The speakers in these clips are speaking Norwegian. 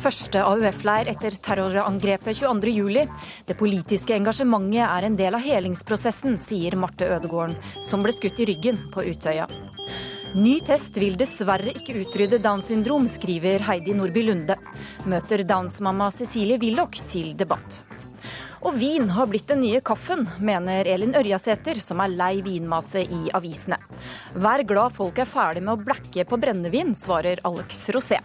første AUF-leir etter terrorangrepet 22.07. Det politiske engasjementet er en del av helingsprosessen, sier Marte Ødegården, som ble skutt i ryggen på Utøya. Ny test vil dessverre ikke utrydde Downs syndrom, skriver Heidi Nordby Lunde. Møter Downs-mamma Cecilie Willoch til debatt. Og vin har blitt den nye kaffen, mener Elin Ørjasæter, som er lei vinmase i avisene. Vær glad folk er ferdig med å blekke på brennevin, svarer Alex Rosé.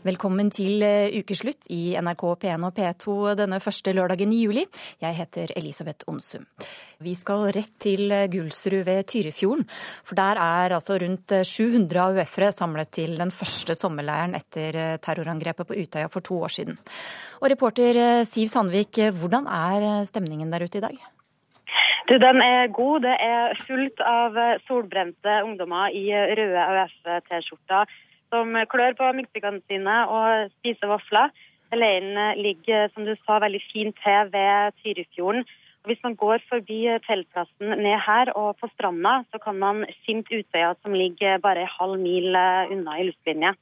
Velkommen til eh, ukeslutt i NRK P1 og P2 denne første lørdagen i juli. Jeg heter Elisabeth Onsum. Vi skal rett til Gulsrud ved Tyrifjorden, for der er altså rundt 700 AUF-ere samlet til den første sommerleiren etter eh, terrorangrepet på Utøya for to år siden. Og reporter eh, Siv Sandvik, hvordan er stemningen der ute i dag? Du, Den er god. Det er fullt av solbrente ungdommer i røde AUF-T-skjorter som klør på miksepikene sine og spiser vafler. Leiren ligger som du sa, veldig fint til ved Tyrifjorden. Og hvis man går forbi teltplassen ned her og på stranda, så kan man skimte Utøya som ligger bare en halv mil unna i luftlinje.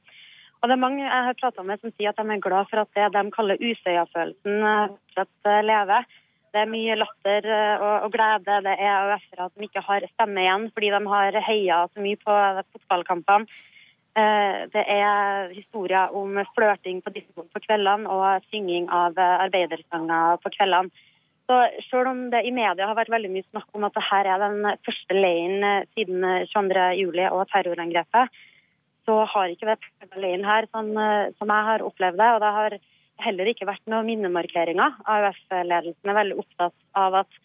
Og det er mange jeg har prata med som sier at de er glad for at det de kaller Utøya-følelsen fortsatt lever. Det er mye latter og, og glede. Det er AUF-ere som ikke har stemme igjen fordi de har heia så mye på fotballkampene. Eh, det er historier om flørting på disko på kveldene og synging av eh, arbeidersanger på kveldene. Så selv om det i media har vært veldig mye snakk om at dette er den første leiren eh, siden 22.07. og terrorangrepet, så har ikke det leiren her sånn, som jeg har opplevd det. Og det har heller ikke vært noen minnemarkeringer. AUF-ledelsen er veldig opptatt av at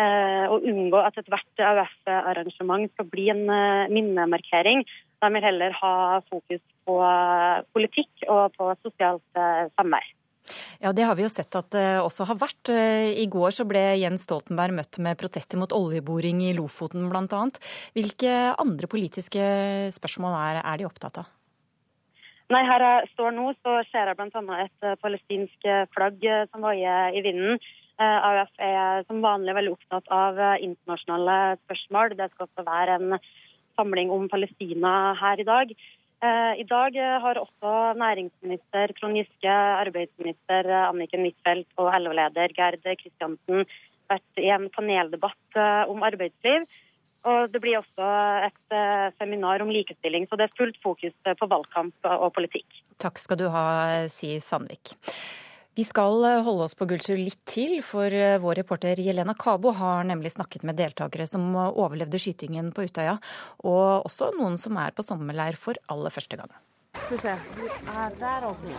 eh, å unngå at ethvert AUF-arrangement skal bli en eh, minnemarkering. De vil heller ha fokus på politikk og på sosialt eh, samvær. Ja, Det har vi jo sett at det også har vært. Eh, I går så ble Jens Stoltenberg møtt med protester mot oljeboring i Lofoten bl.a. Hvilke andre politiske spørsmål er, er, de opptatt av? Nei, Her jeg står nå, så ser jeg bl.a. et eh, palestinsk flagg som vaier i vinden. AUF er som vanlig veldig opptatt av internasjonale spørsmål. Det skal også være en samling om Palestina her i dag. Eh, I dag har også næringsminister Trond Giske, arbeidsminister Anniken Huitfeldt og LO-leder Gerd Kristiansen vært i en paneldebatt eh, om arbeidsliv. Og det blir også et eh, seminar om likestilling, så det er fullt fokus på valgkamp og politikk. Takk skal du ha, sier Sandvik. Vi skal eh, holde oss på Gullsrud litt til, for eh, vår reporter Jelena Kabo har nemlig snakket med deltakere som overlevde skytingen på Utøya, og også noen som er på sommerleir for aller første gang. Skal vi se. Er der åpner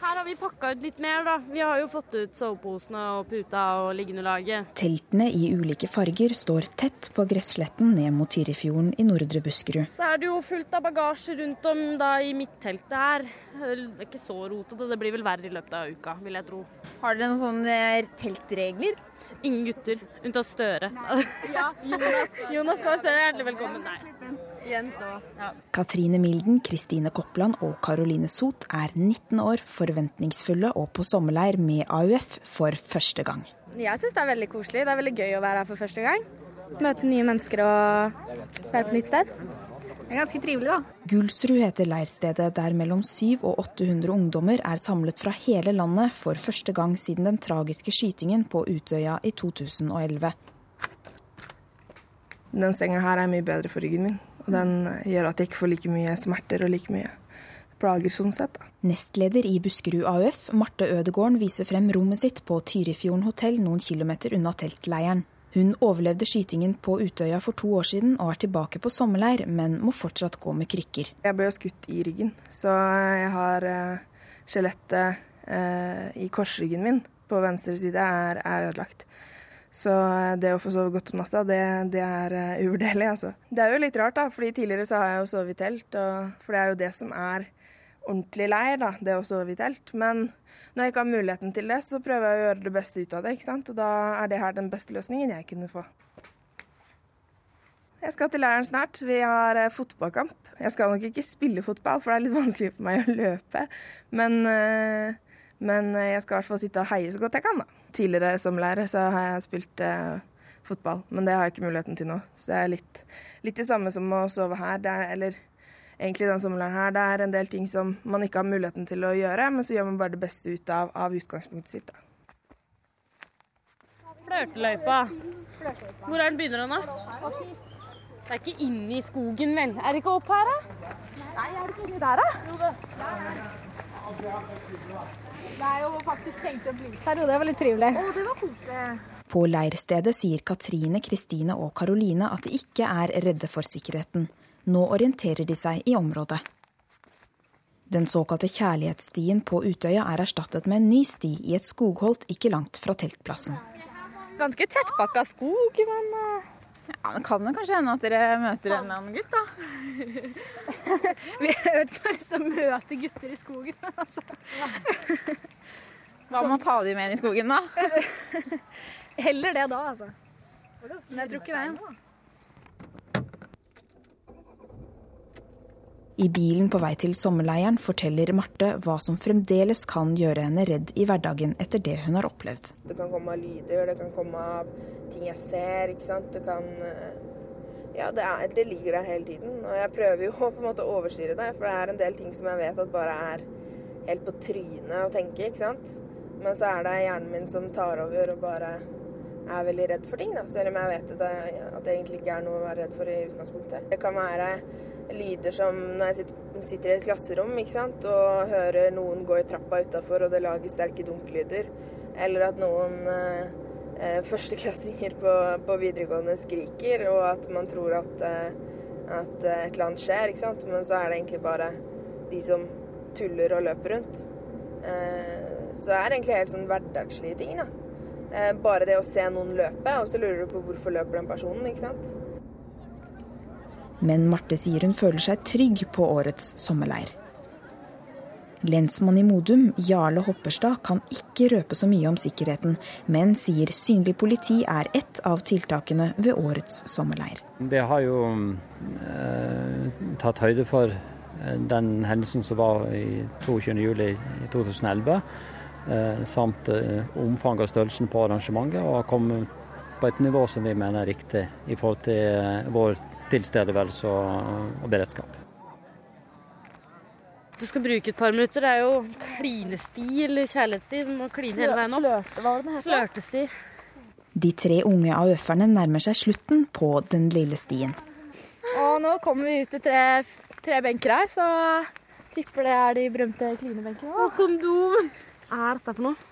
her har vi pakka ut litt mer, da. Vi har jo fått ut soveposene og puta og liggeunderlaget. Teltene i ulike farger står tett på gressletten ned mot Tyrifjorden i nordre Buskerud. Så er det jo fullt av bagasje rundt om da i midtteltet her. Det er ikke så rotete, det blir vel verre i løpet av uka, vil jeg tro. Har dere noen sånne teltregler? Ingen gutter, unntatt Støre. Ja, Jonas, Jonas Gahr Støre, hjertelig velkommen. Nei. Jens så Ja. Katrine Milden, Kristine Koppland og Karoline Sot er 19 år, forventningsfulle og på sommerleir med AUF for første gang. Jeg syns det er veldig koselig. Det er veldig gøy å være her for første gang. Møte nye mennesker og være på nytt sted. Det er ganske trivelig, da. Gulsrud heter leirstedet der mellom 700 og 800 ungdommer er samlet fra hele landet for første gang siden den tragiske skytingen på Utøya i 2011. Den senga her er mye bedre for ryggen min. Og den gjør at jeg ikke får like mye smerter og like mye plager sånn sett. Da. Nestleder i Buskerud AUF, Marte Ødegården, viser frem rommet sitt på Tyrifjorden hotell noen kilometer unna teltleiren. Hun overlevde skytingen på Utøya for to år siden og er tilbake på sommerleir, men må fortsatt gå med krykker. Jeg ble jo skutt i ryggen, så jeg har uh, skjelettet eh, i korsryggen min på venstre side er, er ødelagt. Så eh, det å få sove godt om natta, det, det er uh, uvurderlig, altså. Det er jo litt rart, da, fordi tidligere så har jeg jo sovet i telt, og, for det er jo det som er ordentlig leir, da, det å sove i telt. Men når jeg ikke har muligheten til det, så prøver jeg å gjøre det beste ut av det, ikke sant. Og da er det her den beste løsningen jeg kunne få. Jeg skal til leiren snart. Vi har eh, fotballkamp. Jeg skal nok ikke spille fotball, for det er litt vanskelig for meg å løpe. Men, men jeg skal i hvert fall sitte og heie så godt jeg kan, da tidligere som lærer så har jeg spilt eh, fotball, men det har jeg ikke muligheten til nå. Så det er litt, litt det samme som å sove her. Er, eller egentlig den sommeren her. Det er en del ting som man ikke har muligheten til å gjøre, men så gjør man bare det beste ut av, av utgangspunktet sitt. da. Flørteløypa. Hvor er den begynner den, da? Det er ikke inne i skogen, vel? Er det ikke opp her, da? Nei, er det ikke inni der, da? Jo, Det er jo faktisk tenkt å bli her, og det var litt trivelig. Å, det var koselig. På leirstedet sier Katrine, Kristine og Karoline at de ikke er redde for sikkerheten. Nå orienterer de seg i området. Den såkalte kjærlighetsstien på Utøya er erstattet med en ny sti i et skogholt ikke langt fra teltplassen. Ganske tettpakka skog, men uh... Ja, Det kan jo kanskje hende at dere møter en annen gutt, da. Vi vet ikke hva som møter gutter i skogen. Altså. Hva med å ta de med inn i skogen, da? Heller det da, altså. Men jeg tror ikke det. I bilen på vei til sommerleiren forteller Marte hva som fremdeles kan gjøre henne redd i hverdagen etter det hun har opplevd. Det kan komme av lyder, det kan komme av ting jeg ser, ikke sant. Det kan Ja, det, er, det ligger der hele tiden. Og jeg prøver jo på en måte å overstyre det, for det er en del ting som jeg vet at bare er helt på trynet å tenke, ikke sant. Men så er det hjernen min som tar over og bare er veldig redd for ting, da. Selv om jeg vet at det, at det egentlig ikke er noe å være redd for i utgangspunktet. Det kan være lyder som når jeg sitter, i et klasserom ikke sant? og hører noen gå i trappa utafor og det lager sterke dunkelyder. Eller at noen eh, førsteklassinger på, på, videregående skriker, og at man tror at, eh, at, et eller annet skjer. ikke sant? Men så er det egentlig bare de som tuller og løper rundt. Eh, så det er egentlig helt sånn hverdagslige ting. da. Eh, bare det å se noen løpe, og så lurer du på hvorfor løper den personen. ikke sant? Men Marte sier hun føler seg trygg på årets sommerleir. Lensmann i Modum, Jarle Hopperstad, kan ikke røpe så mye om sikkerheten, men sier synlig politi er ett av tiltakene ved årets sommerleir. Vi har jo eh, tatt høyde for eh, den hendelsen som var i 22.07.2011, eh, samt eh, omfanget og størrelsen på arrangementet, og har kommet på et nivå som vi mener er riktig i forhold til eh, vår tilstedeværelse og, og beredskap. Du skal bruke et par minutter. Det er jo klinestil, eller kjærlighetssti. Du må kline hele veien opp. Flørte, hva var det det het? Flørtesti. De tre unge AUF-erne nærmer seg slutten på den lille stien. Og nå kommer vi ut til tre, tre benker her, så tipper det er de berømte klinebenkene. Og kondom. Hva er dette for noe?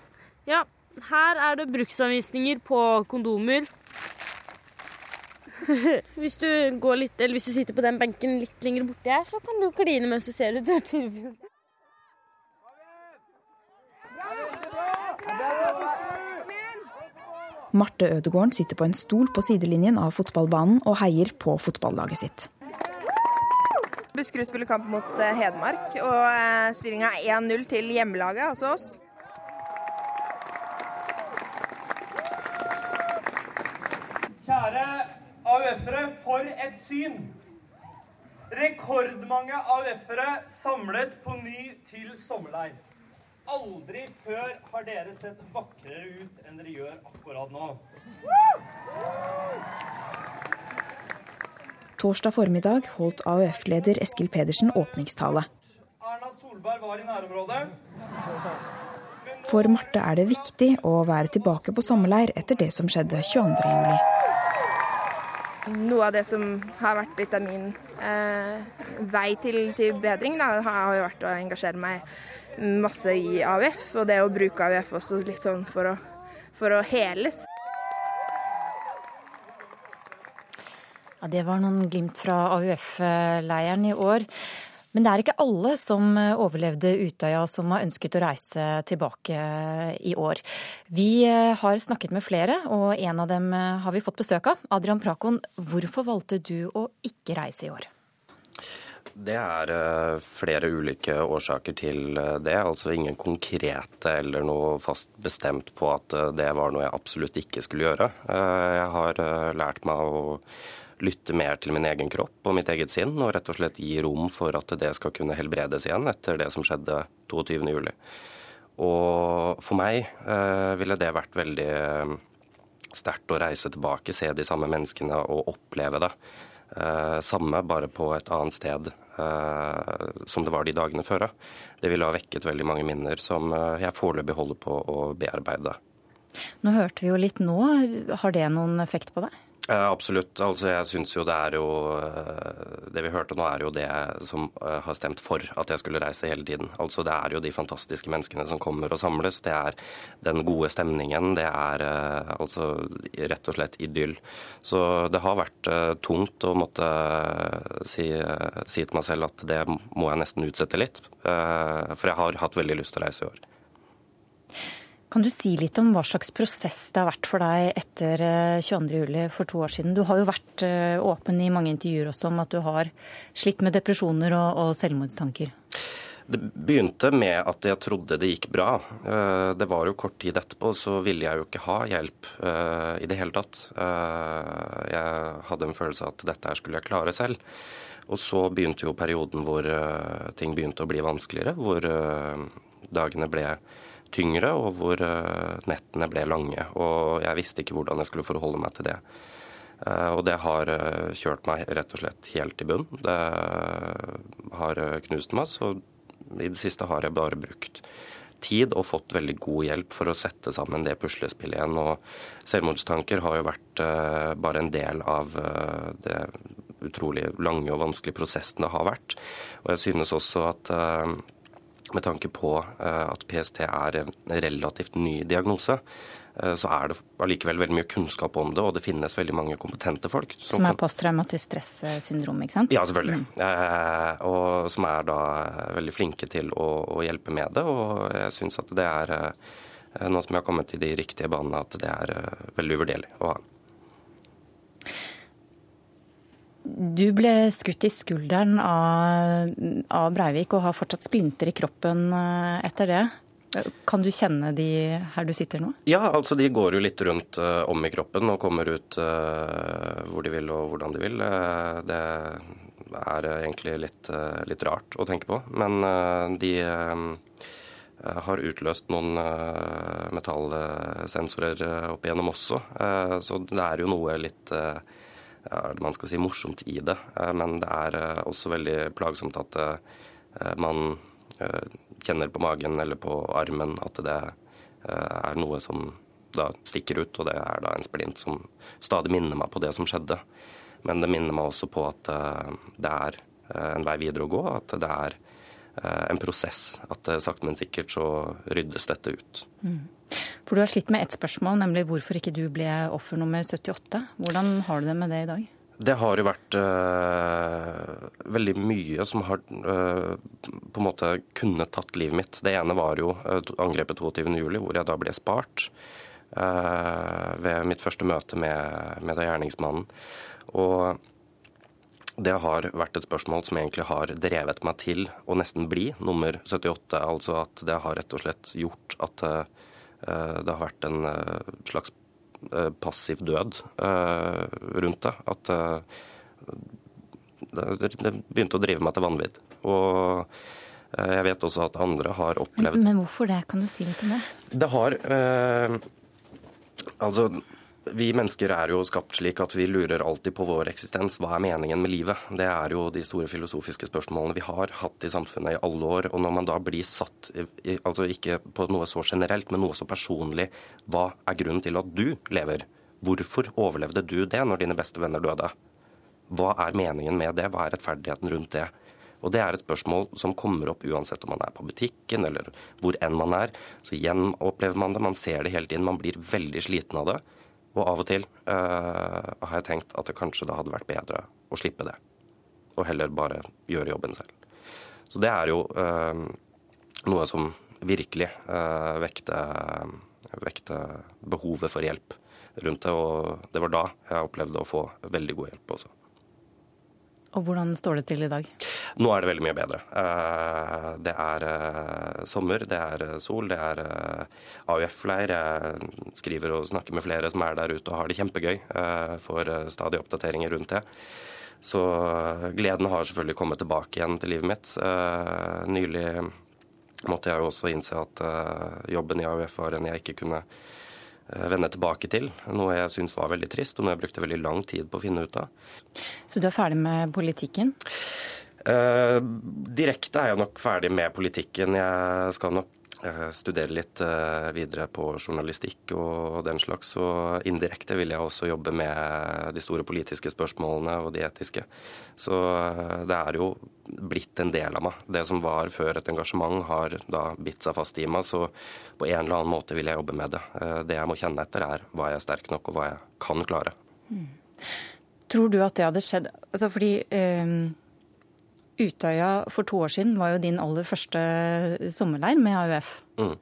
Ja, her er det bruksanvisninger på kondomer. hvis du går litt, eller hvis du sitter på den benken litt lenger borti her, så kan du kline mens du ser utover Tyrifjorden. Marte Ødegården sitter på en stol på sidelinjen av fotballbanen og heier på fotballaget sitt. Buskerud spiller kamp mot eh, Hedmark, og stillinga er 1-0 til hjemmelaget, altså oss. Kjære AUF-ere, for et syn! Rekordmange AUF-ere samlet på ny til sommerleir. Aldri før har dere sett vakrere ut enn dere gjør akkurat nå. Torsdag formiddag holdt AUF-leder Eskil Pedersen åpningstale. Erna Solberg var i nærområdet. For Marte er det viktig å være tilbake på sommerleir etter det som skjedde 22.07. Noe av det som har vært litt av min eh, vei til, til bedring, da, har jo vært å engasjere meg masse i AUF. Og det å bruke AUF også litt sånn for å, for å heles. Ja, Det var noen glimt fra AUF-leiren i år. Men det er ikke alle som overlevde Utøya som har ønsket å reise tilbake i år. Vi har snakket med flere, og en av dem har vi fått besøk av. Adrian Prakon, hvorfor valgte du å ikke reise i år? Det er flere ulike årsaker til det. Altså ingen konkrete eller noe fast bestemt på at det var noe jeg absolutt ikke skulle gjøre. Jeg har lært meg å lytte mer til min egen kropp og mitt eget sinn, og rett og slett gi rom for at det skal kunne helbredes igjen etter det som skjedde 22.07. Og for meg eh, ville det vært veldig sterkt å reise tilbake, se de samme menneskene og oppleve det. Eh, samme, bare på et annet sted. som det var de dagene før. Det ville ha vekket veldig mange minner som jeg foreløpig holder på å bearbeide. Nå hørte vi jo litt nå. Har det noen effekt på deg? Absolutt. Altså, jeg syns jo det er jo eh, Det vi hørte nå, er jo det som eh, har stemt for at jeg skulle reise hele tiden. Altså, det er jo de fantastiske menneskene som kommer og samles. Det er den gode stemningen. Det er eh, altså rett og slett idyll. Så det har vært tungt å måtte si, si til meg selv at det må jeg nesten utsette litt. For jeg har hatt veldig lyst til å reise i år. Kan du si litt om hva slags prosess det har vært for deg etter 22.07. Eh, for to år siden? Du har jo vært eh, åpen i mange intervjuer også om at du har slitt med depresjoner og, og selvmordstanker. Det begynte med at jeg trodde det gikk bra. Eh, det var jo kort tid etterpå, så ville jeg jo ikke ha hjelp i det hele tatt. Jeg hadde en følelse av at dette her skulle jeg klare selv. Og så begynte jo perioden hvor ting begynte å bli vanskeligere, hvor dagene ble tyngre, og hvor eh, nettene ble lange. Og jeg visste ikke hvordan jeg skulle forholde meg til det. Eh, og det har eh, kjørt meg rett og slett helt i bunn. Det har knust meg, så i det siste har jeg bare brukt tid og fått veldig god hjelp for å sette sammen det puslespillet igjen. Og selvmordstanker har jo vært bare en del av det utrolig lange og vanskelige prosessen det har vært. Og jeg synes også at med tanke på eh, at PST er en relativt ny diagnose, eh, så er det allikevel veldig mye kunnskap om det, og det finnes veldig mange kompetente folk. Som, som er posttraumatisk stressyndrom, ikke sant? Ja, selvfølgelig. Mm. Eh, og som er da veldig flinke til å, å hjelpe med det. Og jeg syns at det er, nå som jeg har kommet i de riktige banene, at det er veldig uvurderlig å ha. Du ble skutt i skulderen av, av, Breivik og har fortsatt splinter i kroppen eh, etter det. Kan du kjenne de her du sitter nå? Ja, altså de går jo litt rundt uh, om i kroppen og kommer ut uh, hvor de vil og hvordan de vil. Uh, det er egentlig litt, litt, rart å tenke på. Men de har utløst noen metallsensorer opp igjennom også. Så det er jo noe litt ja, man skal si morsomt i det. Eh, men det er eh, også veldig plagsomt at eh, man kjenner på magen eller på armen at det er noe som da stikker ut, og det er da en splint som stadig minner meg på det som skjedde. Men det minner meg også på at det er en vei videre å gå, at det er en prosess. At sakte, men sikkert så ryddes dette ut. Mm. For du har slitt med ett spørsmål, nemlig hvorfor ikke du ble offer nummer 78. Hvordan har du det med det i dag? Det har jo vært øh, veldig mye som har øh, på en måte kunnet tatt livet mitt. Det ene var jo uh, angrepet 22.07, hvor jeg da ble spart ved mitt første møte med, med gjerningsmannen. Og det har vært et spørsmål som egentlig har drevet meg til å nesten bli nummer 78. Altså at det har rett og slett gjort at Eh, det har vært en eh, slags eh, passiv død rundt det. At det begynte å drive meg til vanvidd. Og jeg vet også at andre har opplevd Men, hvorfor det? Kan du si litt om det? Det har eh, Altså vi mennesker er jo skapt slik at vi lurer alltid på vår eksistens. Hva er meningen med livet? Det er jo de store filosofiske spørsmålene vi har hatt i samfunnet i alle år. Og når man da blir satt, altså ikke på noe så generelt, men noe så personlig, hva er grunnen til at du lever? Hvorfor overlevde du det når dine beste venner døde? Hva er meningen med det? Hva er rettferdigheten rundt det? Og Det er et spørsmål som kommer opp uansett om man er på butikken eller hvor enn man er. Så igjen opplever man det, man ser det hele tiden. Man blir veldig sliten av det. Og av og til uh, har jeg tenkt at det kanskje da hadde vært bedre å slippe det. Og heller bare gjøre jobben selv. Så det er jo uh, noe som virkelig uh, vekte, vekte, behovet for hjelp rundt det. Og det var da jeg opplevde å få veldig god hjelp også. Og hvordan står det til i dag? Nå er det veldig mye bedre. Eh, det er eh, sommer, det er eh, sol, det er AUF-leir. Jeg skriver og snakker med flere som er der ute og har det kjempegøy. Får stadig oppdateringer rundt det. Så gleden har selvfølgelig kommet tilbake igjen til livet mitt. Nylig måtte jeg jo også innse at jobben i AUF var en jeg ikke kunne vende tilbake til. Noe jeg syntes var veldig trist, og noe jeg brukte veldig lang tid på å finne ut av. Så du er ferdig med politikken? Uh, direkte er jeg nok ferdig med politikken. Jeg skal nok uh, studere litt uh, videre på journalistikk og den slags. Og indirekte vil jeg også jobbe med de store politiske spørsmålene og de etiske. Så det er jo blitt en del av meg. Det som var før et engasjement, har da bitt seg fast i meg. Så på en eller annen måte vil jeg jobbe med det. Det jeg må kjenne etter, er hva jeg er sterk nok, og hva jeg kan klare. Mm. Tror du at det hadde skjedd altså fordi Utøya for to år siden var jo din aller første sommerleir med AUF. Mm.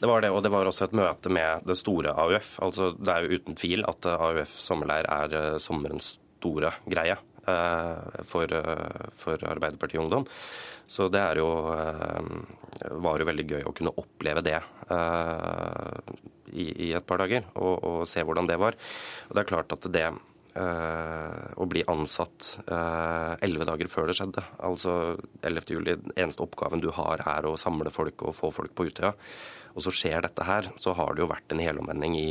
Det var det, og det var også et møte med det store AUF. Altså, det er jo uten tvil at AUF sommerleir er uh, sommerens store greie uh, for, uh, for, Arbeiderpartiet Ungdom. Så det jo, var jo veldig gøy å kunne oppleve det i, i, et par dager, og, og se hvordan det var. Og det er klart at det Eh, å bli ansatt eh, elleve dager før det skjedde. Altså 11. juli, eneste oppgaven du har er å samle folk og få folk på Utøya. Og så skjer dette her, så har det jo vært en helomvending i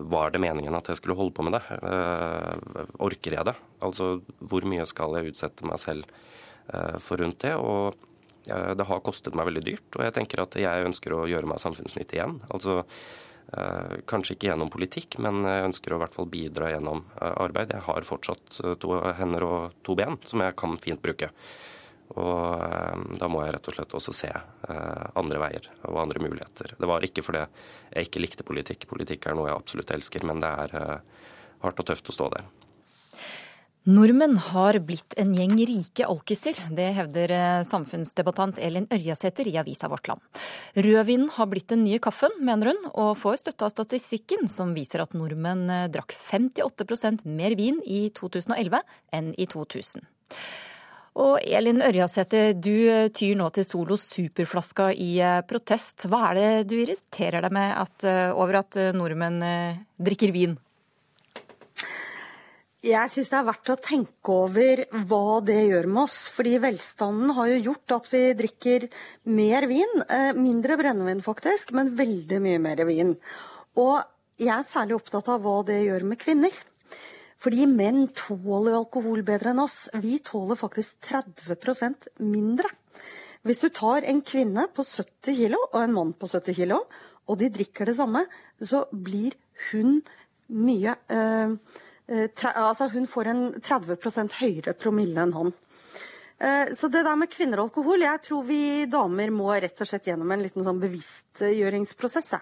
var det meningen at jeg skulle holde på med det? Uh, orker jeg det? Altså hvor mye skal jeg utsette meg selv for rundt det? Og det har kostet meg veldig dyrt, og jeg tenker at jeg ønsker å gjøre meg samfunnsnyttig igjen. Altså Eh, kanskje ikke gjennom politikk, men jeg ønsker å i hvert fall bidra gjennom eh, arbeid. Jeg har fortsatt eh, to hender og to ben som jeg kan fint bruke. Og da må jeg rett og slett også se andre veier og andre muligheter. Det var ikke fordi jeg ikke likte politikk. Politikk er noe jeg absolutt elsker, men det er hardt og tøft å stå der. Nordmenn har blitt en gjeng rike alkiser. Det hevder eh, samfunnsdebattant Elin Ørjasæter i avisa Vårt Land. Rødvinen har blitt den nye kaffen, mener hun, og får støtte av statistikken som viser at nordmenn eh, drakk 58% mer vin i 2011 enn i 2000. Og Elin Ørjasæter, du eh, tyr nå til Solo Superflaska i protest. Hva er det du irriterer deg med at, over at nordmenn drikker vin? Jeg syns det er verdt å tenke over hva det gjør med oss. Fordi velstanden har jo gjort at vi drikker mer vin. Eh, mindre brennevin faktisk, men veldig mye mer vin. Og jeg er særlig opptatt av hva det gjør med kvinner. Fordi menn tåler alkohol bedre enn oss. Vi tåler faktisk 30% mindre. Hvis du tar en kvinne på 70 kg og en mann på 70 kg, og de drikker det samme, så blir hun mye øh, Eh, altså hun får en 30% høyere promille enn han. Eh, så det der med kvinner og alkohol, jeg tror vi damer må rett og slett gjennom en liten sånn bevisstgjøringsprosess.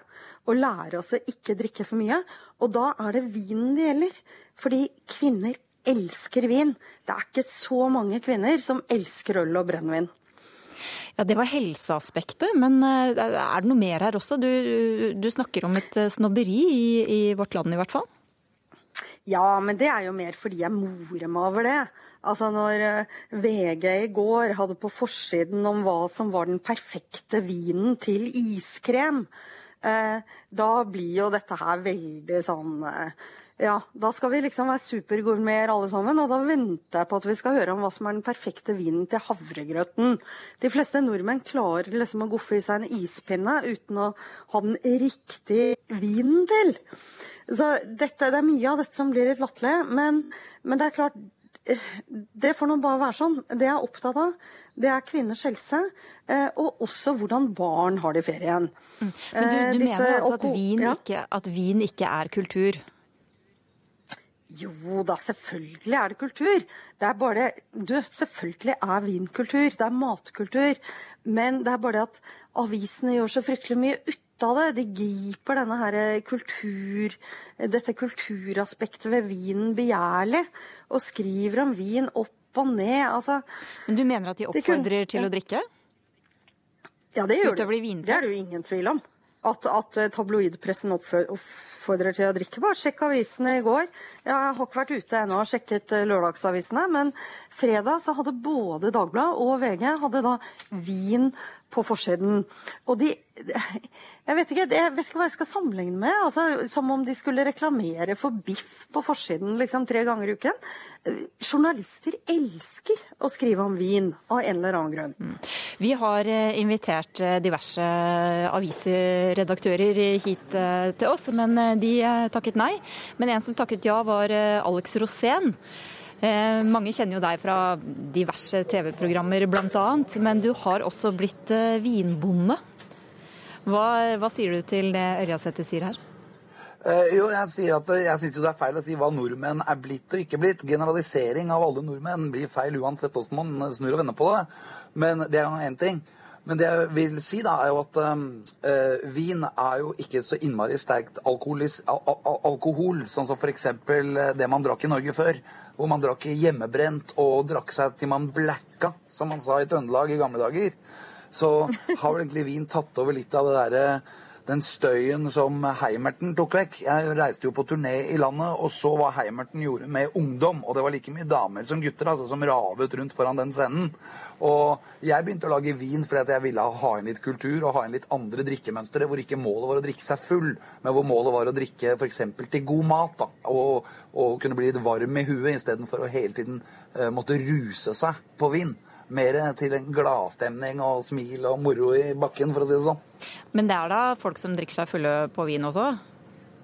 Og lære oss å ikke drikke for mye. Og da er det vinen det gjelder. Fordi kvinner elsker vin. Det er ikke så mange kvinner som elsker øl og brennevin. Ja, Det var helseaspektet, men eh, er det noe mer her også? Du, du snakker om et snobberi i, i vårt land i hvert fall? Ja, men det er jo mer fordi jeg morer meg over det. Altså når eh, VG i går hadde på forsiden om hva som var den perfekte vinen til iskrem, eh, da blir jo dette her veldig sånn eh, ja, da skal vi liksom være supergourmeter alle sammen, og da venter jeg på at vi skal høre om hva som er den perfekte vinen til havregrøten. De fleste nordmenn klarer liksom å goffe i seg en ispinne uten å ha den riktige vinen til. Så dette, det er mye av dette som blir litt latterlig. Men, men, det er klart eh, Det får nå bare være sånn. Det jeg er opptatt av, det er kvinners helse. Eh, og også hvordan barn har det i ferien. Mm. Men du, du Disse, mener altså at vin, ikke, at vin ikke er kultur? Jo da, selvfølgelig er det kultur. Det er bare Du, selvfølgelig er vinkultur. Det er matkultur. Men det er bare det at avisene gjør så fryktelig mye ut av det. De griper denne her kultur, dette kulturaspektet ved vinen begjærlig. Og skriver om vin opp og ned. Altså, Men du mener at de oppfordrer de til å drikke? Ja, det gjør de. Det er det jo ingen tvil om. At, at tabloidpressen oppfordrer til å drikke. Bare sjekk avisene i går. Jeg har ikke vært ute ennå og sjekket eh, lørdagsavisene, men fredag så hadde både Dagbladet og VG hadde da vin på forsiden. Og de jeg vet, ikke, jeg vet ikke hva jeg skal sammenligne med. Altså, som om de skulle reklamere for biff på forsiden liksom, tre ganger i uken. Journalister elsker å skrive om vin, av en eller annen grunn. Mm. Vi har eh, invitert eh, diverse avisredaktører hit eh, til oss, men de takket nei. Men en som takket ja, var Alex Rosén. Eh, mange kjenner jo deg fra diverse TV-programmer bl.a., men du har også blitt eh, vinbonde. Hva, hva, sier du til det Ørjasæter sier her? Eh, jo, jeg sier at jeg syns det er feil å si hva nordmenn er blitt og ikke blitt. Generalisering av alle nordmenn blir feil uansett hvordan man snur og vender på det. Men det er én ting. Men det jeg vil si, da, er jo at øh, vin er jo ikke så innmari sterkt alkoholis, al al alkohol, sånn som f.eks. det man drakk i Norge før. Hvor man drakk hjemmebrent og drakk seg til man blacka, som man sa i Trøndelag i gamle dager. Så har vel egentlig vin tatt over litt av det derre den støyen som Heimerten tok vekk. Jeg reiste jo på turné i landet og så hva Heimerten gjorde med ungdom. Og det var like mye damer som gutter altså, som ravet rundt foran den scenen. Og jeg begynte å lage vin fordi jeg ville ha inn litt kultur og ha inn litt andre drikkemønstre, hvor ikke målet var å drikke seg full, men hvor målet var å drikke f.eks. til god mat. da, og, og, kunne bli litt varm i huet istedenfor å hele tiden uh, måtte ruse seg på vin mer til en gladstemning og smil og moro i bakken, for å si det sånn. Men det er da folk som drikker seg fulle på vin også?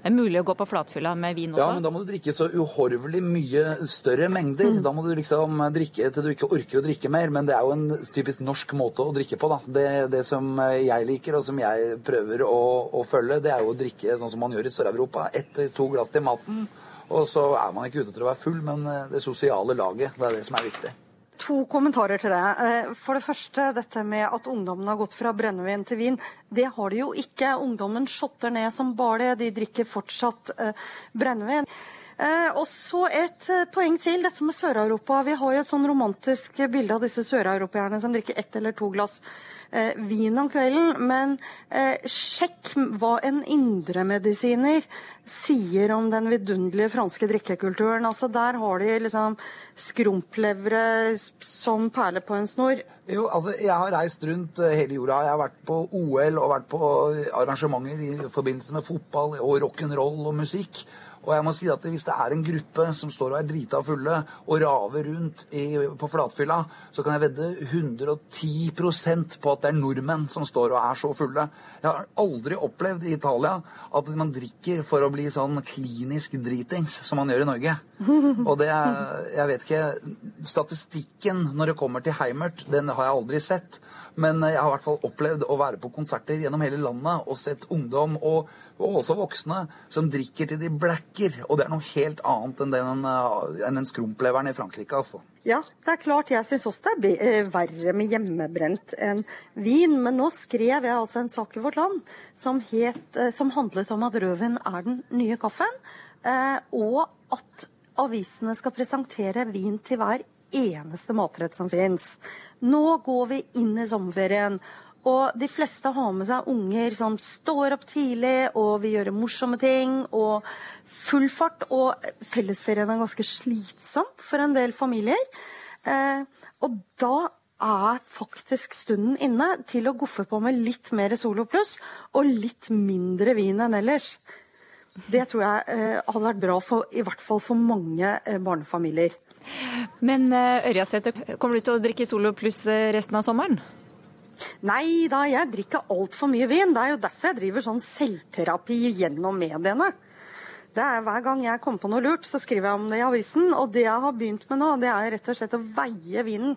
Det er mulig å gå på flatfylla med vin også? Ja, men da må du drikke så uhorvelig mye større mengder. Mm. Da må du liksom drikke til du ikke orker å drikke mer. Men det er jo en typisk norsk måte å drikke på, da. Det, det som jeg liker, og som jeg prøver å, å følge, det er jo å drikke sånn som man gjør i Sør-Europa. Ett to glass til maten. Og så er man ikke ute til å være full, men det sosiale laget. Det er det som er viktig. To kommentarer til det. Eh, for det første dette med at ungdommen har gått fra brennevin til vin. Det har de jo ikke. Ungdommen shotter ned som bare det. De drikker fortsatt eh, brennevin. Eh, og så et poeng til, dette med Sør-Europa. Vi har jo et sånn romantisk bilde av disse søreuropeerne som drikker ett eller to glass vin om kvelden. Men eh, sjekk hva en indremedisiner sier om den vidunderlige franske drikkekulturen. Altså Der har de liksom skrumplevre som perler på en snor. Jo, altså Jeg har reist rundt eh, hele jorda. Jeg har vært på OL og vært på arrangementer i forbindelse med fotball og rock'n'roll og musikk. Og jeg må si at Hvis det er en gruppe som står og er drita fulle og raver rundt i, på flatfylla, så kan jeg vedde 110% på at det er nordmenn som står og er så fulle. Jeg har aldri opplevd i Italia at man drikker for å bli sånn klinisk dritings som man gjør i Norge. Og det er, jeg vet ikke Statistikken når det kommer til Heimert, den har jeg aldri sett. Men jeg har i hvert fall opplevd å være på konserter gjennom hele landet og sett ungdom og, og også voksne som drikker til de blacker. Og det er noe helt annet enn den, eh, enn den skrumpleveren i Frankrike, altså. Ja, det er klart. Jeg syns også det er eh, verre med hjemmebrent enn vin. Men nå skrev jeg altså en sak i Vårt Land som, het, eh, som handlet om at rødvin er den nye kaffen. Og at avisene skal presentere vin til hver eneste matrett som fins. Nå går vi inn i sommerferien. Og de fleste har med seg unger som står opp tidlig og vil gjøre morsomme ting. Og full fart. Og fellesferien er ganske slitsom for en del familier. Eh, og da er faktisk stunden inne til å goffe på med litt mer Solo Pluss og litt mindre vin enn ellers. Det tror jeg eh, hadde vært bra for i hvert fall for mange eh, barnefamilier. Men eh, Ørjasæter, kommer du til å drikke Solo pluss eh, resten av sommeren? Nei da, jeg drikker altfor mye vin. Det er jo derfor jeg driver sånn selvterapi gjennom mediene. Det er Hver gang jeg kommer på noe lurt, så skriver jeg om det i avisen. Og det jeg har begynt med nå, det er rett og slett å veie vinen.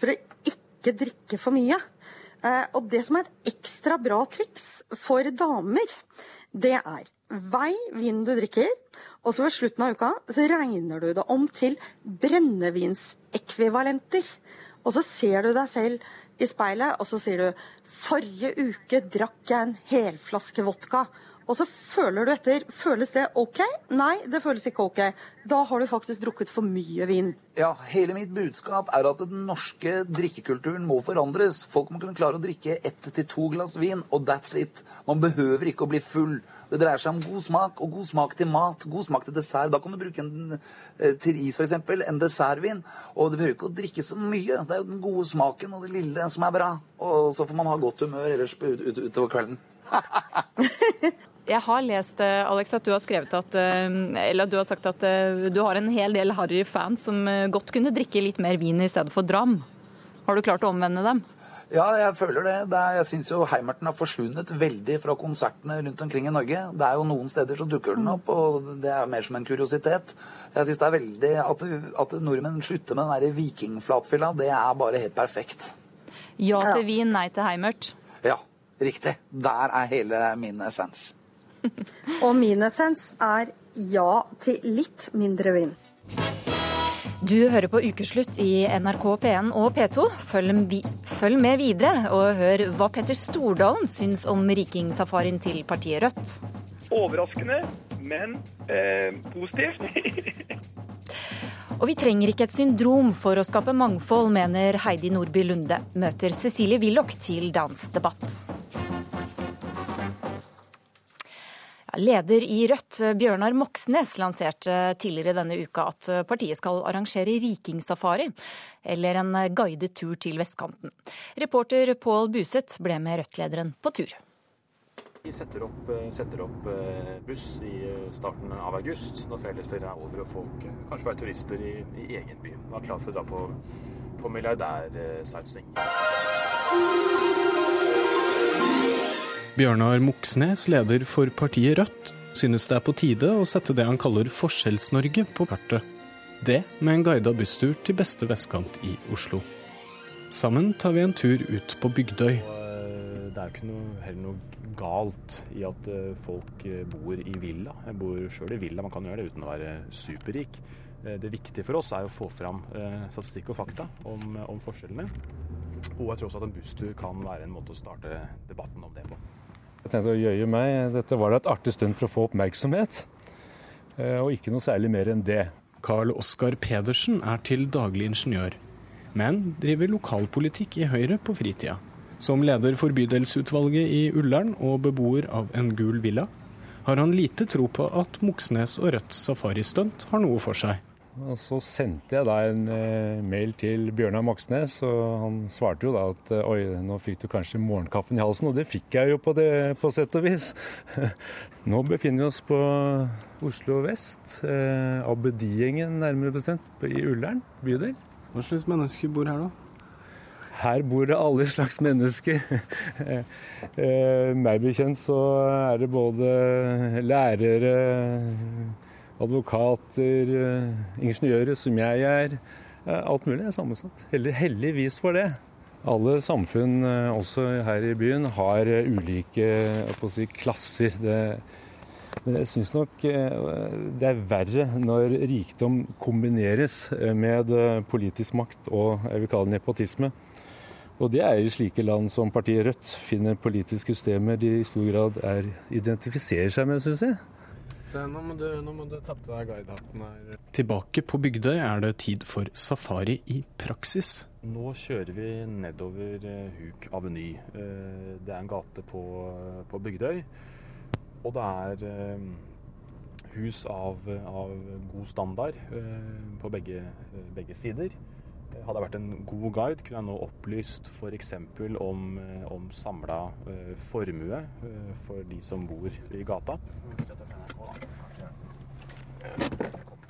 For å ikke drikke for mye. Eh, og det som er et ekstra bra triks for damer, det er vei vinen du drikker. Og så ved slutten av uka så regner du det om til brennevinsekvivalenter. Og så ser du deg selv i speilet, og så sier du Forrige uke drakk jeg en helflaske vodka. Og så føler du etter. Føles det OK? Nei, det føles ikke OK. Da har du faktisk drukket for mye vin. Ja, hele mitt budskap er at den norske drikkekulturen må forandres. Folk må kunne klare å drikke ett til to glass vin, og that's it. Man behøver ikke å bli full. Det dreier seg om god smak, og god smak til mat, god smak til dessert. Da kan du bruke en, eh, til is f.eks. en dessertvin. Og du behøver ikke å drikke så mye. Det er jo den gode smaken og det lille som er bra. Og så får man ha godt humør ellers utover kvelden. Jeg har lest eh, Alex, at du har skrevet at, eh, eller du har sagt at eh, du har en hel del harry fans som godt kunne drikke litt mer vin i stedet for dram. Har du klart å omvende dem? Ja, jeg føler det. det er, jeg syns jo Heimerten har forsvunnet veldig fra konsertene rundt omkring i Norge. Det er jo noen steder så dukker den opp, og det er mer som en kuriositet. Jeg syns det er veldig At, at nordmenn slutter med den derre vikingflatfylla, det er bare helt perfekt. Ja til vin, nei til Heimert. Ja, riktig. Der er hele min essens. Og min essens er ja til litt mindre vind. Du hører på Ukeslutt i NRK P1 og P2. Følg, følg, med videre og hør hva Petter Stordalen syns om rikingsafarien til partiet Rødt. Overraskende, men eh, positivt. og vi trenger ikke et syndrom for å skape mangfold, mener Heidi Nordby Lunde. Møter Cecilie Willoch til dansdebatt. Leder i Rødt, Bjørnar Moxnes, lanserte tidligere denne uka at partiet skal arrangere rikingsafari, eller en guidet tur til vestkanten. Reporter Pål Buseth ble med Rødt-lederen på tur. Vi setter opp, setter opp, eh, buss i starten av august, når fellesferien er over og folk eh, kanskje være turister i, i, egen by. Vi er klar for å dra på, på milliardærsightseeing. Bjørnar Moxnes, leder for partiet Rødt, synes det er på tide å sette det han kaller Forskjells-Norge på kartet. Det med en guida busstur til beste vestkant i Oslo. Sammen tar vi en tur ut på Bygdøy. Eh, det er jo ikke noe, heller noe galt i at eh, folk eh, bor i villa. Jeg bor sjøl i villa, man kan gjøre det uten å være superrik. Det viktige for oss er å få fram statistikk og fakta om, om forskjellene. Og jeg tror også at en busstur kan være en måte å starte debatten om det på. Jeg tenkte å jøye meg. Dette var et artig stund for å få oppmerksomhet, og ikke noe særlig mer enn det. Carl Oskar Pedersen er til daglig ingeniør, men driver lokalpolitikk i Høyre på fritida. Som leder for bydelsutvalget i Ullern og beboer av en gul villa, har han lite tro på at Moxnes og Rødts safaristunt har noe for seg. Og Så sendte jeg da en eh, mail til Bjørnar Moxnes, og han svarte jo da at eh, oi, nå fikk du kanskje morgenkaffen i halsen. Og det fikk jeg jo på, det, på sett og vis. Nå befinner vi oss på Oslo vest. Eh, nærmere bestemt, i Ullern bydel. Hva slags mennesker bor her da? Her bor det alle slags mennesker. eh, meg bekjent så er det både lærere advokater, eh, ingeniører, som jeg er. Alt mulig er sammensatt. Heldigvis for det. Alle samfunn, eh, også her i byen, har eh, ulike si, klasser. Det, men jeg syns nok det er verre når rikdom kombineres med politisk makt og jeg vil kalle nepotisme. Og det er i slike land som partiet Rødt finner politiske systemer de i stor grad er, identifiserer seg med, syns jeg. Se, nå må du, nå må du ta på deg guidehatten her. Tilbake på Bygdøy er det tid for safari i praksis. Nå kjører vi nedover eh, Huk Aveny. Eh, det er en gate på, på Bygdøy. Og det er eh, hus av, av god standard på begge, begge sider. Hadde jeg vært en god guide, kunne jeg nå opplyst f.eks. om, om samla formue for de som bor i gata.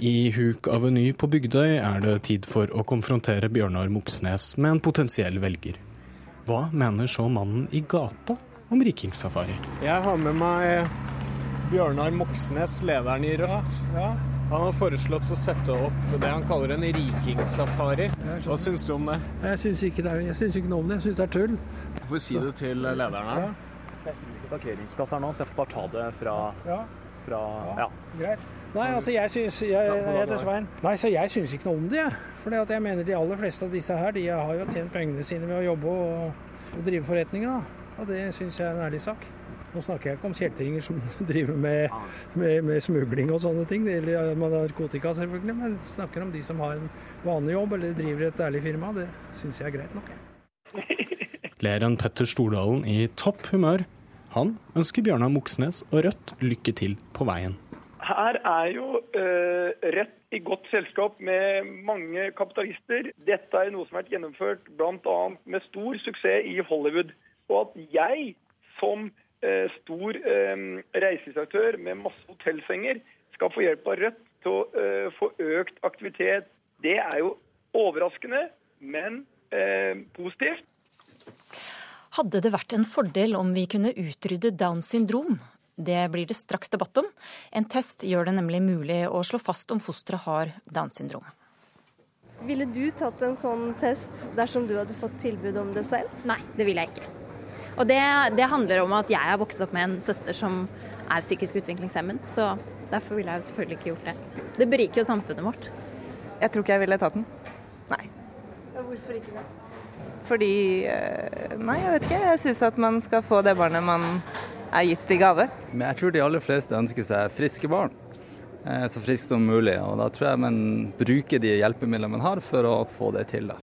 I Huk Aveny på Bygdøy er det tid for å konfrontere Bjørnar Moxnes med en potensiell velger. Hva mener så mannen i gata om rikingsafari? Jeg har med meg Bjørnar Moxnes, lederen i Rødt. Ja, ja. Han har foreslått å sette opp det han kaller en rikingsafari. Hva syns du om det? Jeg syns ikke, ikke, noe om det. Jeg syns det er tull. Du får si det til lederen her. Ja. Parkeringsplass her nå, så jeg får bare ta det fra, fra ja. Greit. Nei, altså jeg syns Jeg, jeg heter Svein. Nei, så jeg syns ikke noe om det, jeg. For jeg mener de aller fleste av disse her, de har jo tjent pengene sine ved å jobbe og, og drive forretninger, da. Og det syns jeg er en ærlig sak. Nå snakker jeg ikke om kjeltringer som driver med, med, med, smugling og sånne ting, eller med narkotika selvfølgelig, men jeg snakker om de som har en vanlig jobb eller driver et ærlig firma. Det syns jeg er greit nok. Ler Petter Stordalen i topp humør. Han ønsker Bjørnar Moxnes og Rødt lykke til på veien her er jo uh, Rødt i godt selskap med mange kapitalister. Dette er noe som har vært gjennomført bl.a. med stor suksess i Hollywood. Og at jeg som stor uh, reiselivsaktør med masse hotellsenger skal få hjelp av Rødt til å få økt aktivitet, det er jo overraskende, men positivt. Hadde det vært en fordel om vi kunne utrydde Downs syndrom? Det blir det straks debatt om. En test gjør det nemlig mulig å slå fast om fosteret har Downs syndrom. Ville du tatt en sånn test dersom du hadde fått tilbud om det selv? Nei, det ville jeg ikke. Og det, det handler om at jeg har vokst opp med en søster som er psykisk utviklingshemmet, så derfor ville jeg jo selvfølgelig ikke gjort det. Det beriker jo samfunnet vårt. Jeg tror ikke jeg ville tatt den. Nei. Ja, hvorfor ikke det? Fordi eh, Nei, jeg vet ikke. Jeg syns at man skal få det barnet man er gitt i gave. Men jeg tror de aller fleste ønsker seg friske barn. Eh, så friske som mulig. Og da tror jeg man bruker de hjelpemidlene man har for å få det til. da.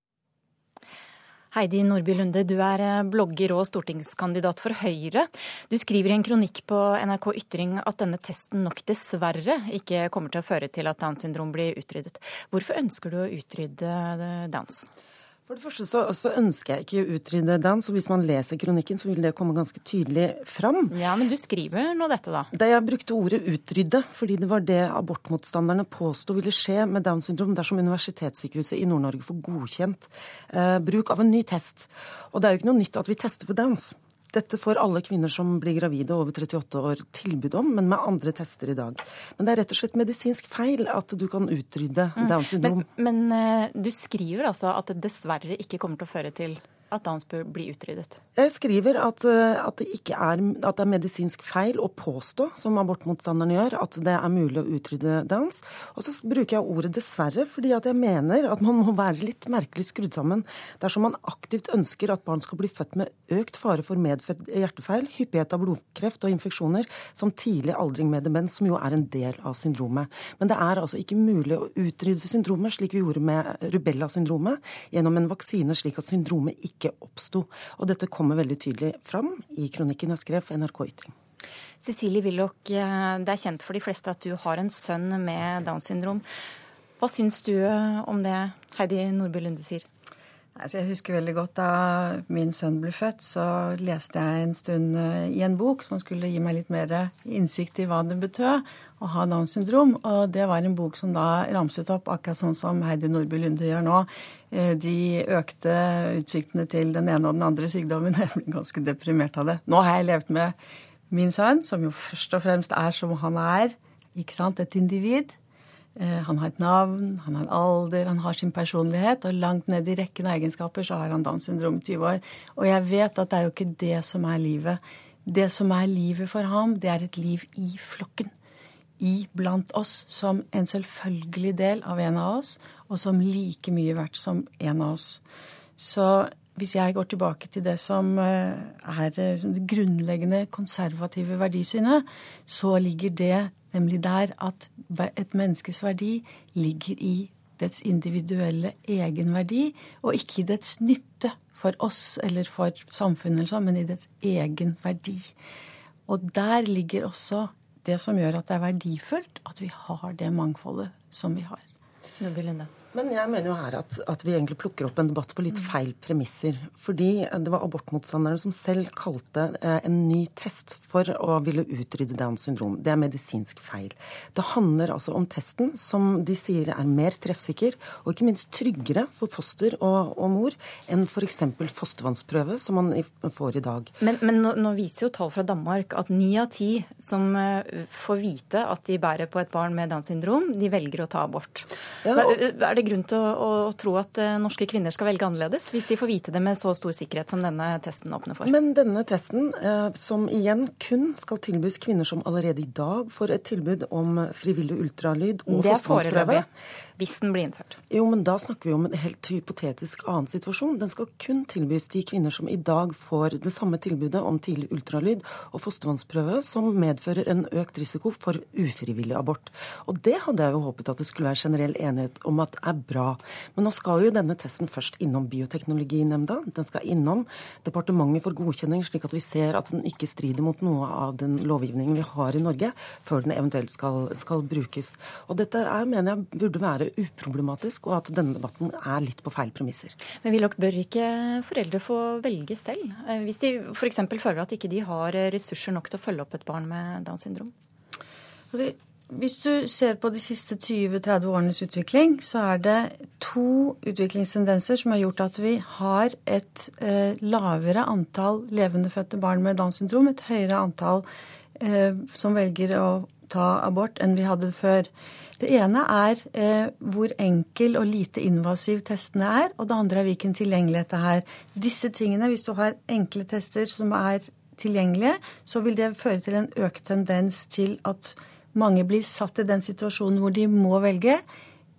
Heidi Nordby Lunde, du er eh, blogger og stortingskandidat for Høyre. Du skriver i en kronikk på NRK Ytring at denne testen nok dessverre ikke kommer til å føre til at Downs syndrom blir utryddet. Hvorfor ønsker du å utrydde eh, Downs? For det første så, så, ønsker jeg ikke å utrydde den, og hvis man leser kronikken, så vil det komme ganske tydelig fram. Ja, Men du skriver nå dette, da? Det jeg brukte ordet 'utrydde', fordi det var det abortmotstanderne påsto ville skje med Downs syndrom dersom Universitetssykehuset i Nord-Norge får godkjent eh, bruk av en ny test. Og det er jo ikke noe nytt at vi tester for Downs. Dette får alle kvinner som blir gravide over 38 år tilbud om, men med andre tester i dag. Men det er rett og slett medisinsk feil at du kan utrydde mm. Downs syndrom. Men, men, eh, du skriver altså at det dessverre ikke kommer til å føre til at Downs bør bli utryddet? Jeg skriver at, eh, at, det ikke er, at det er medisinsk feil å påstå, som abortmotstanderne gjør, at det er mulig å utrydde Downs. Og så bruker jeg ordet 'dessverre', fordi at jeg mener at man må være litt merkelig skrudd sammen dersom man aktivt ønsker at barn skal bli født med økt fare for medfødt hjertefeil, hyppighet av blodkreft og infeksjoner, som tidlig aldring med demens, som jo er en del av syndromet. Men det er altså ikke mulig å utrydde syndromet, slik vi gjorde med rubella-syndromet, gjennom en vaksine, slik at syndromet ikke ikke oppsto. Og dette kommer veldig tydelig fram i kronikken jeg skrev for NRK Ytring. Cecilie Willoch, eh, det er kjent for de fleste at du har en sønn med Downs syndrom. Hva syns du eh, om det Heidi Nordby Lunde sier? Altså, jeg husker veldig godt da min sønn ble født, så leste jeg en stund eh, i en bok som skulle gi meg litt mer innsikt i hva det betød å ha Downs syndrom. Og det var en bok som da ramset opp, akkurat sånn som Heidi Nordby Lunde gjør nå, eh, de økte utsiktene til den ene og den andre sykdommen. Jeg ble ganske deprimert av det. Nå har jeg levd med min sønn, som jo først og fremst er som han er, ikke sant, et individ. Eh, han har et navn, han har en alder, han har sin personlighet. Og langt ned i rekken av egenskaper så har han Downs syndrom i 20 år. Og jeg vet at det er jo ikke det som er livet. Det som er livet for ham, det er et liv i flokken. I blant oss som en selvfølgelig del av en av oss, og som like mye verdt som en av oss. Så hvis jeg går tilbake til det som eh, er det grunnleggende konservative verdisynet, så ligger det Nemlig der at et menneskes verdi ligger i dets individuelle egenverdi, og ikke i dets nytte for oss eller for samfunnet, sånn, men i dets egen verdi. Og der ligger også det som gjør at det er verdifullt at vi har det mangfoldet som vi har. Linda. Men jeg mener jo her at, at, vi egentlig plukker opp en debatt på litt feil premisser. Fordi det var abortmotstanderne som selv kalte eh, en ny test for å ville utrydde Downs syndrom. Det er medisinsk feil. Det handler altså om testen som de sier er mer treffsikker og ikke minst tryggere for foster og, og mor enn f.eks. fostervannsprøve, som man får i dag. Men, men nå, nå, viser jo tall fra Danmark at ni av ti som eh, får vite at de bærer på et barn med Downs syndrom, de velger å ta abort. Ja, og... Er det grunn til å, å, tro at eh, norske kvinner skal velge annerledes, hvis de får vite det med så stor sikkerhet som denne testen åpner for? Men denne testen, eh, som igjen kun skal tilbys kvinner som allerede i dag får et tilbud om frivillig ultralyd og fostervannsprøve hvis den blir innført. Jo, men da snakker vi om en helt hypotetisk annen situasjon. Den skal kun tilbys de kvinner som i dag får det samme tilbudet om tidlig ultralyd og fostervannsprøve, som medfører en økt risiko for ufrivillig abort. Og det hadde jeg jo håpet at det skulle være generell enighet om at er bra. Men nå skal jo denne testen først innom Bioteknologinemnda. Den skal innom Departementet for godkjenning, slik at vi ser at den ikke strider mot noe av den lovgivningen vi har i Norge, før den eventuelt skal, skal brukes. Og dette er, mener jeg burde være uproblematisk, og at denne debatten er litt på feil premisser. Men vil dere bør ikke foreldre få velge selv? Eh, hvis de f.eks. føler at ikke de har ressurser nok til å følge opp et barn med Downs syndrom? Altså, hvis du ser på de siste 20-30 årenes utvikling, så er det to utviklingstendenser som har gjort at vi har et eh, lavere antall levendefødte barn med Downs syndrom, et høyere antall eh, som velger å ta abort enn vi hadde før. Det ene er eh, hvor enkel og lite invasiv testene er, og det andre er hvilken tilgjengelighet det er. Disse tingene, hvis du har enkle tester som er tilgjengelige, så vil det føre til en økt tendens til at mange blir satt i den situasjonen hvor de må velge.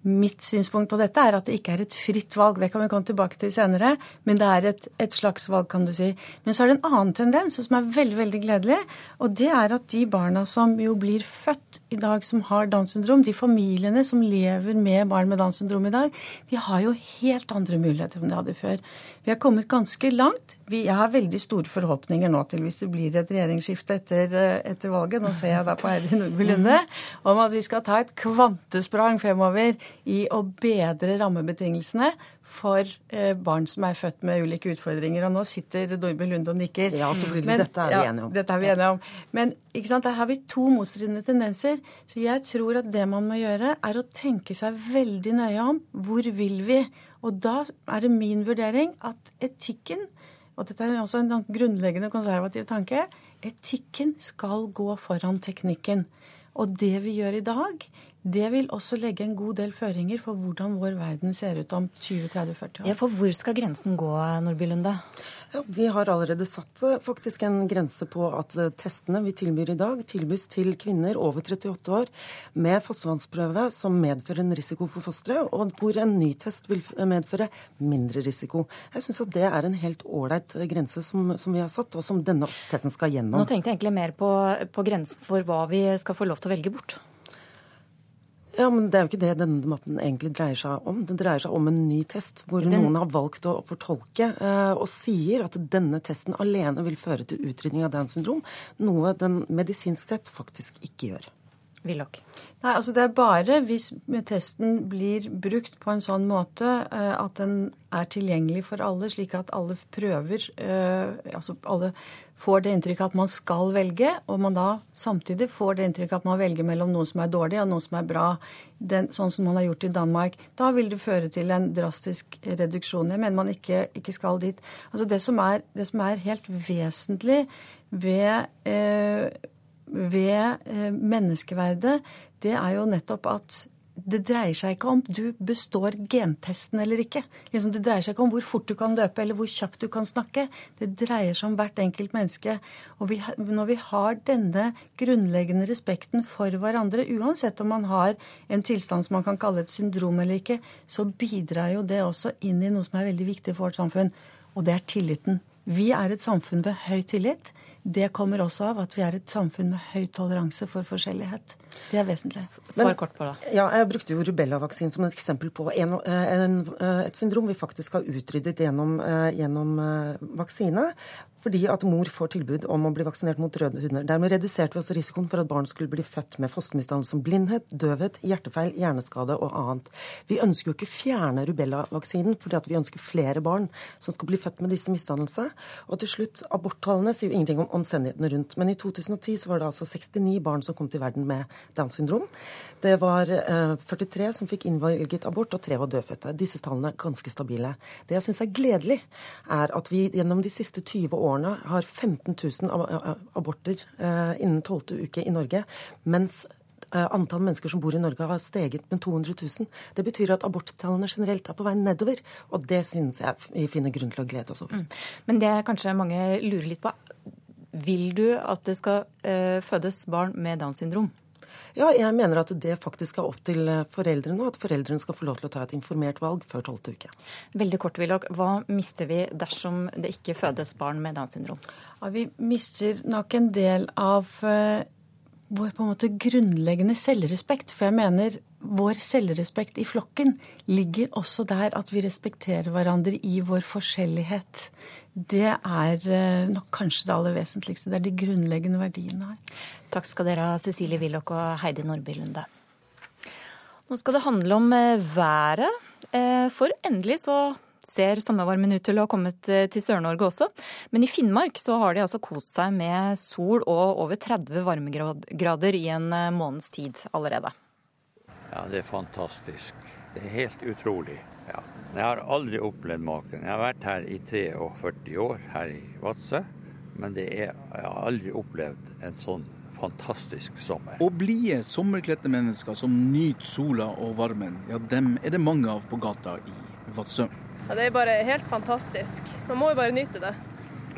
Mitt synspunkt på dette er at det ikke er et fritt valg, det kan vi komme tilbake til senere, men det er et, et, slags valg, kan du si. Men så er det en annen tendens som er veldig veldig gledelig, og det er at de barna som jo blir født i dag som har Downs syndrom, de familiene som lever med barn med Downs syndrom i dag, de har jo helt andre muligheter enn de hadde før. Vi har kommet ganske langt. Vi, har veldig store forhåpninger nå til hvis det blir et regjeringsskifte etter, eh, etter valget, nå ser jeg da på Heidi Nordby Lunde, om at vi skal ta et kvantesprang fremover i å bedre rammebetingelsene for eh, barn som er født med ulike utfordringer. Og nå sitter Nordby Lunde og nikker. Ja, selvfølgelig. Men, dette er vi enige om. Ja, dette er vi enige om. Men ikke sant, der har vi to motstridende tendenser. Så jeg tror at det man må gjøre, er å tenke seg veldig nøye om hvor vil vi og da er det min vurdering at etikken, og dette er også en grunnleggende konservativ tanke, etikken skal gå foran teknikken. Og det vi gjør i dag, det vil også legge en god del føringer for hvordan vår verden ser ut om 20-30-40 år. Ja, For hvor skal grensen gå, Nordby Lunde? Ja, vi har allerede satt eh, faktisk en grense på at eh, testene vi tilbyr i dag, tilbys til kvinner over 38 år med fostervannsprøve som medfører en risiko for fosteret, og hvor en ny test vil medføre mindre risiko. Jeg syns at det er en helt ålreit eh, grense som, som, vi har satt, og som denne testen skal gjennom. Nå tenkte jeg egentlig mer på, på grensen for hva vi skal få lov til å velge bort. Ja, men Det er jo ikke det denne debatten egentlig dreier seg om. Den dreier seg om en ny test, hvor Den... noen har valgt å fortolke eh, og sier at denne testen alene vil føre til utrydning av Downs syndrom, noe den medisinsk sett faktisk ikke gjør. Willoch. Nei, altså Det er bare hvis testen blir brukt på en sånn måte uh, at den er tilgjengelig for alle, slik at alle prøver uh, Altså alle får det inntrykket at man skal velge, og man da samtidig får det inntrykket at man velger mellom noe som er dårlig og noe som er bra, den, sånn som man har gjort i Danmark, da vil det føre til en drastisk reduksjon. Jeg mener man ikke, ikke skal dit. Altså det som, er, det som er helt vesentlig ved uh, ved eh, menneskeverdet, det er jo nettopp at det dreier seg ikke om du består gentesten eller ikke. Liksom, det dreier seg ikke om hvor fort du kan løpe eller hvor kjapt du kan snakke. Det dreier seg om hvert enkelt menneske. Og vi, når vi har denne grunnleggende respekten for hverandre, uansett om man har en tilstand som man kan kalle et syndrom eller ikke, så bidrar jo det også inn i noe som er veldig viktig for vårt samfunn, og det er tilliten. Vi er et samfunn ved høy tillit. Det kommer også av at vi er et samfunn med høy toleranse for forskjellighet. Det er vesentlig. Svar kort på det. Ja, Jeg brukte jo rubellavaksinen som et eksempel på en, en, et syndrom vi faktisk har utryddet gjennom, eh, gjennom eh, vaksine fordi at mor får tilbud om å bli vaksinert mot røde hunder. Dermed reduserte vi også risikoen for at barn skulle bli født med fostermisdannelse som blindhet, døvhet, hjertefeil, hjerneskade og annet. Vi ønsker jo ikke å fjerne rubellavaksinen fordi at vi ønsker flere barn som skal bli født med disse misdannelsene. Og til slutt, aborttallene sier jo ingenting om omstendighetene rundt. Men i 2010 så var det altså 69 barn som kom til verden med Downs syndrom. Det var eh, 43 som fikk innvalget abort, og tre var dødfødte. Disse tallene er ganske stabile. Det jeg syns er gledelig, er at vi gjennom de siste 20 årene årene har 15 000 aborter eh, innen 12. uke i Norge, mens eh, antall mennesker som bor i Norge har steget med 200 000. Det betyr at aborttallene generelt er på vei nedover, og det synes jeg vi finner grunn til å glede oss over. Mm. Men det kanskje mange lurer litt på, vil du at det skal uh, fødes barn med Downs syndrom? Ja, jeg mener at det faktisk er opp til eh, foreldrene, og at foreldrene skal få lov til å ta et informert valg før tolvte uke. Veldig kort, Willoch. Hva mister vi dersom det ikke fødes barn med Downs syndrom? Ja, vi mister nok en del av uh, vår på en måte grunnleggende selvrespekt. For jeg mener vår selvrespekt i flokken ligger også der at vi respekterer hverandre i vår forskjellighet. Det er uh, nok kanskje det aller vesentligste. Det er de grunnleggende verdiene her. Takk skal dere ha, Cecilie Willoch og Heidi Nordby Lunde. Nå skal det handle om eh, været. Eh, for endelig så ser sommervarmen ut til å ha kommet eh, til Sør-Norge også. Men i Finnmark så har de altså kost seg med sol og over 30 varmegrader i en eh, måneds tid allerede. Ja, det er fantastisk. Det er helt utrolig. Ja. Jeg har aldri opplevd maken. Jeg har vært her i 43 år, her i Vadsø. Men er, jeg har aldri opplevd en sånn fantastisk sommer. Og blide, sommerkledte mennesker som nyter sola og varmen, ja, dem er det mange av på gata i Vadsø. Ja, det er bare helt fantastisk. Man må jo bare nyte det.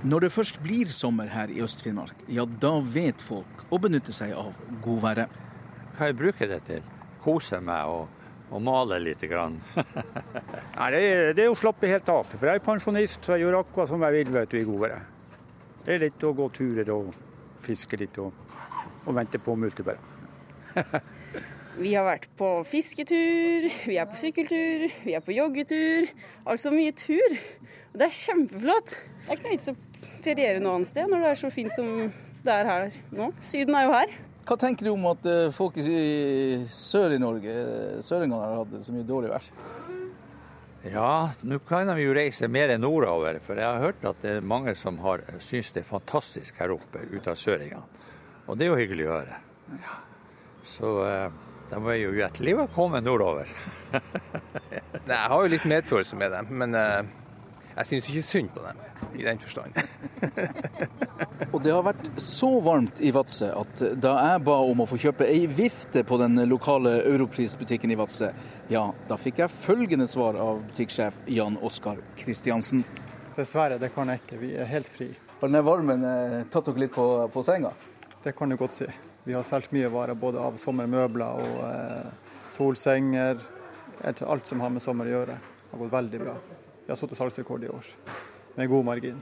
Når det først blir sommer her i Øst-Finnmark, ja da vet folk å benytte seg av godværet. Hva jeg bruker det til? Kose meg og, og male litt. Grann. Nei, det, det er å slappe helt av. For jeg er pensjonist, så jeg gjør akkurat som jeg vil vet du, i gode. Det er litt å gå turer og fiske litt og, og vente på multebær. vi har vært på fisketur, vi er på sykkeltur, vi er på joggetur. Altså mye tur. Og det er kjempeflott. Det er ikke noe vits å feriere noe annet sted når det er så fint som det er her nå. Syden er jo her. Hva tenker du om at eh, folk i sør i Norge, søringene, har hatt så mye dårlig vær? Ja, nå kan vi jo reise mer nordover. For jeg har hørt at det er mange som har syns det er fantastisk her oppe ut av søringene. Og det er jo hyggelig å høre. Ja. Så eh, de er jo hjertelig velkommen nordover. Nei, jeg har jo litt medfølelse med dem, men eh, jeg syns ikke synd på dem i den forstand. og det har vært så varmt i Vadsø at da jeg ba om å få kjøpe ei vifte på den lokale Europris-butikken i Vadsø, ja, da fikk jeg følgende svar av butikksjef Jan Oskar Kristiansen. Dessverre, det kan jeg ikke. Vi er helt fri. Har denne varmen eh, tatt dere litt på, på, senga? Det kan du godt si. Vi har solgt mye varer både av sommermøbler og eh, solsenger. Alt som har med sommer å gjøre. Det har gått veldig bra. Vi har satt salgsrekord i år med god margin.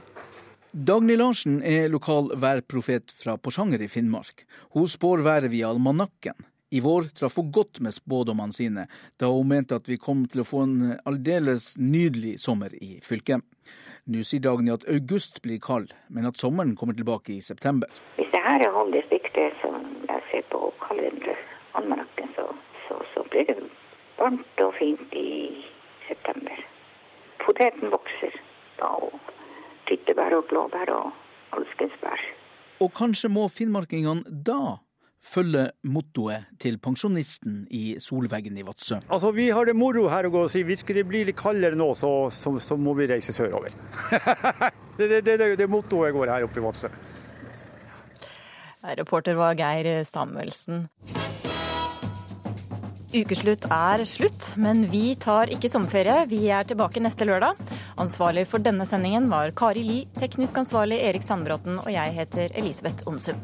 Dagny Larsen er lokal værprofet fra Porsanger i Finnmark. Hun spår været via almanakken. I vår traff hun godt med spådommene sine, da hun mente at vi kom til å få en aldeles nydelig sommer i fylket. Nå sier Dagny at august blir kald, men at sommeren kommer tilbake i september. Hvis det her holder sikte, som jeg ser på kalenderalmanakken, så, så, så blir det varmt og fint i september. Poteten vokser da, og tyttebær og blåbær og alskens bær. Og kanskje må finnmarkingene da følge mottoet til pensjonisten i Solveggen i Vadsø. Altså, Vi har det moro her å gå og si hvis det blir litt kaldere nå, så, så, så må vi reise sørover. det er det, det, det mottoet går her oppe i Vadsø. Reporter var Geir Samuelsen. Ukeslutt er slutt, men vi tar ikke sommerferie. Vi er tilbake neste lørdag. Ansvarlig for denne sendingen var Kari Li, teknisk ansvarlig Erik Sandbråten, og jeg heter Elisabeth Onsum.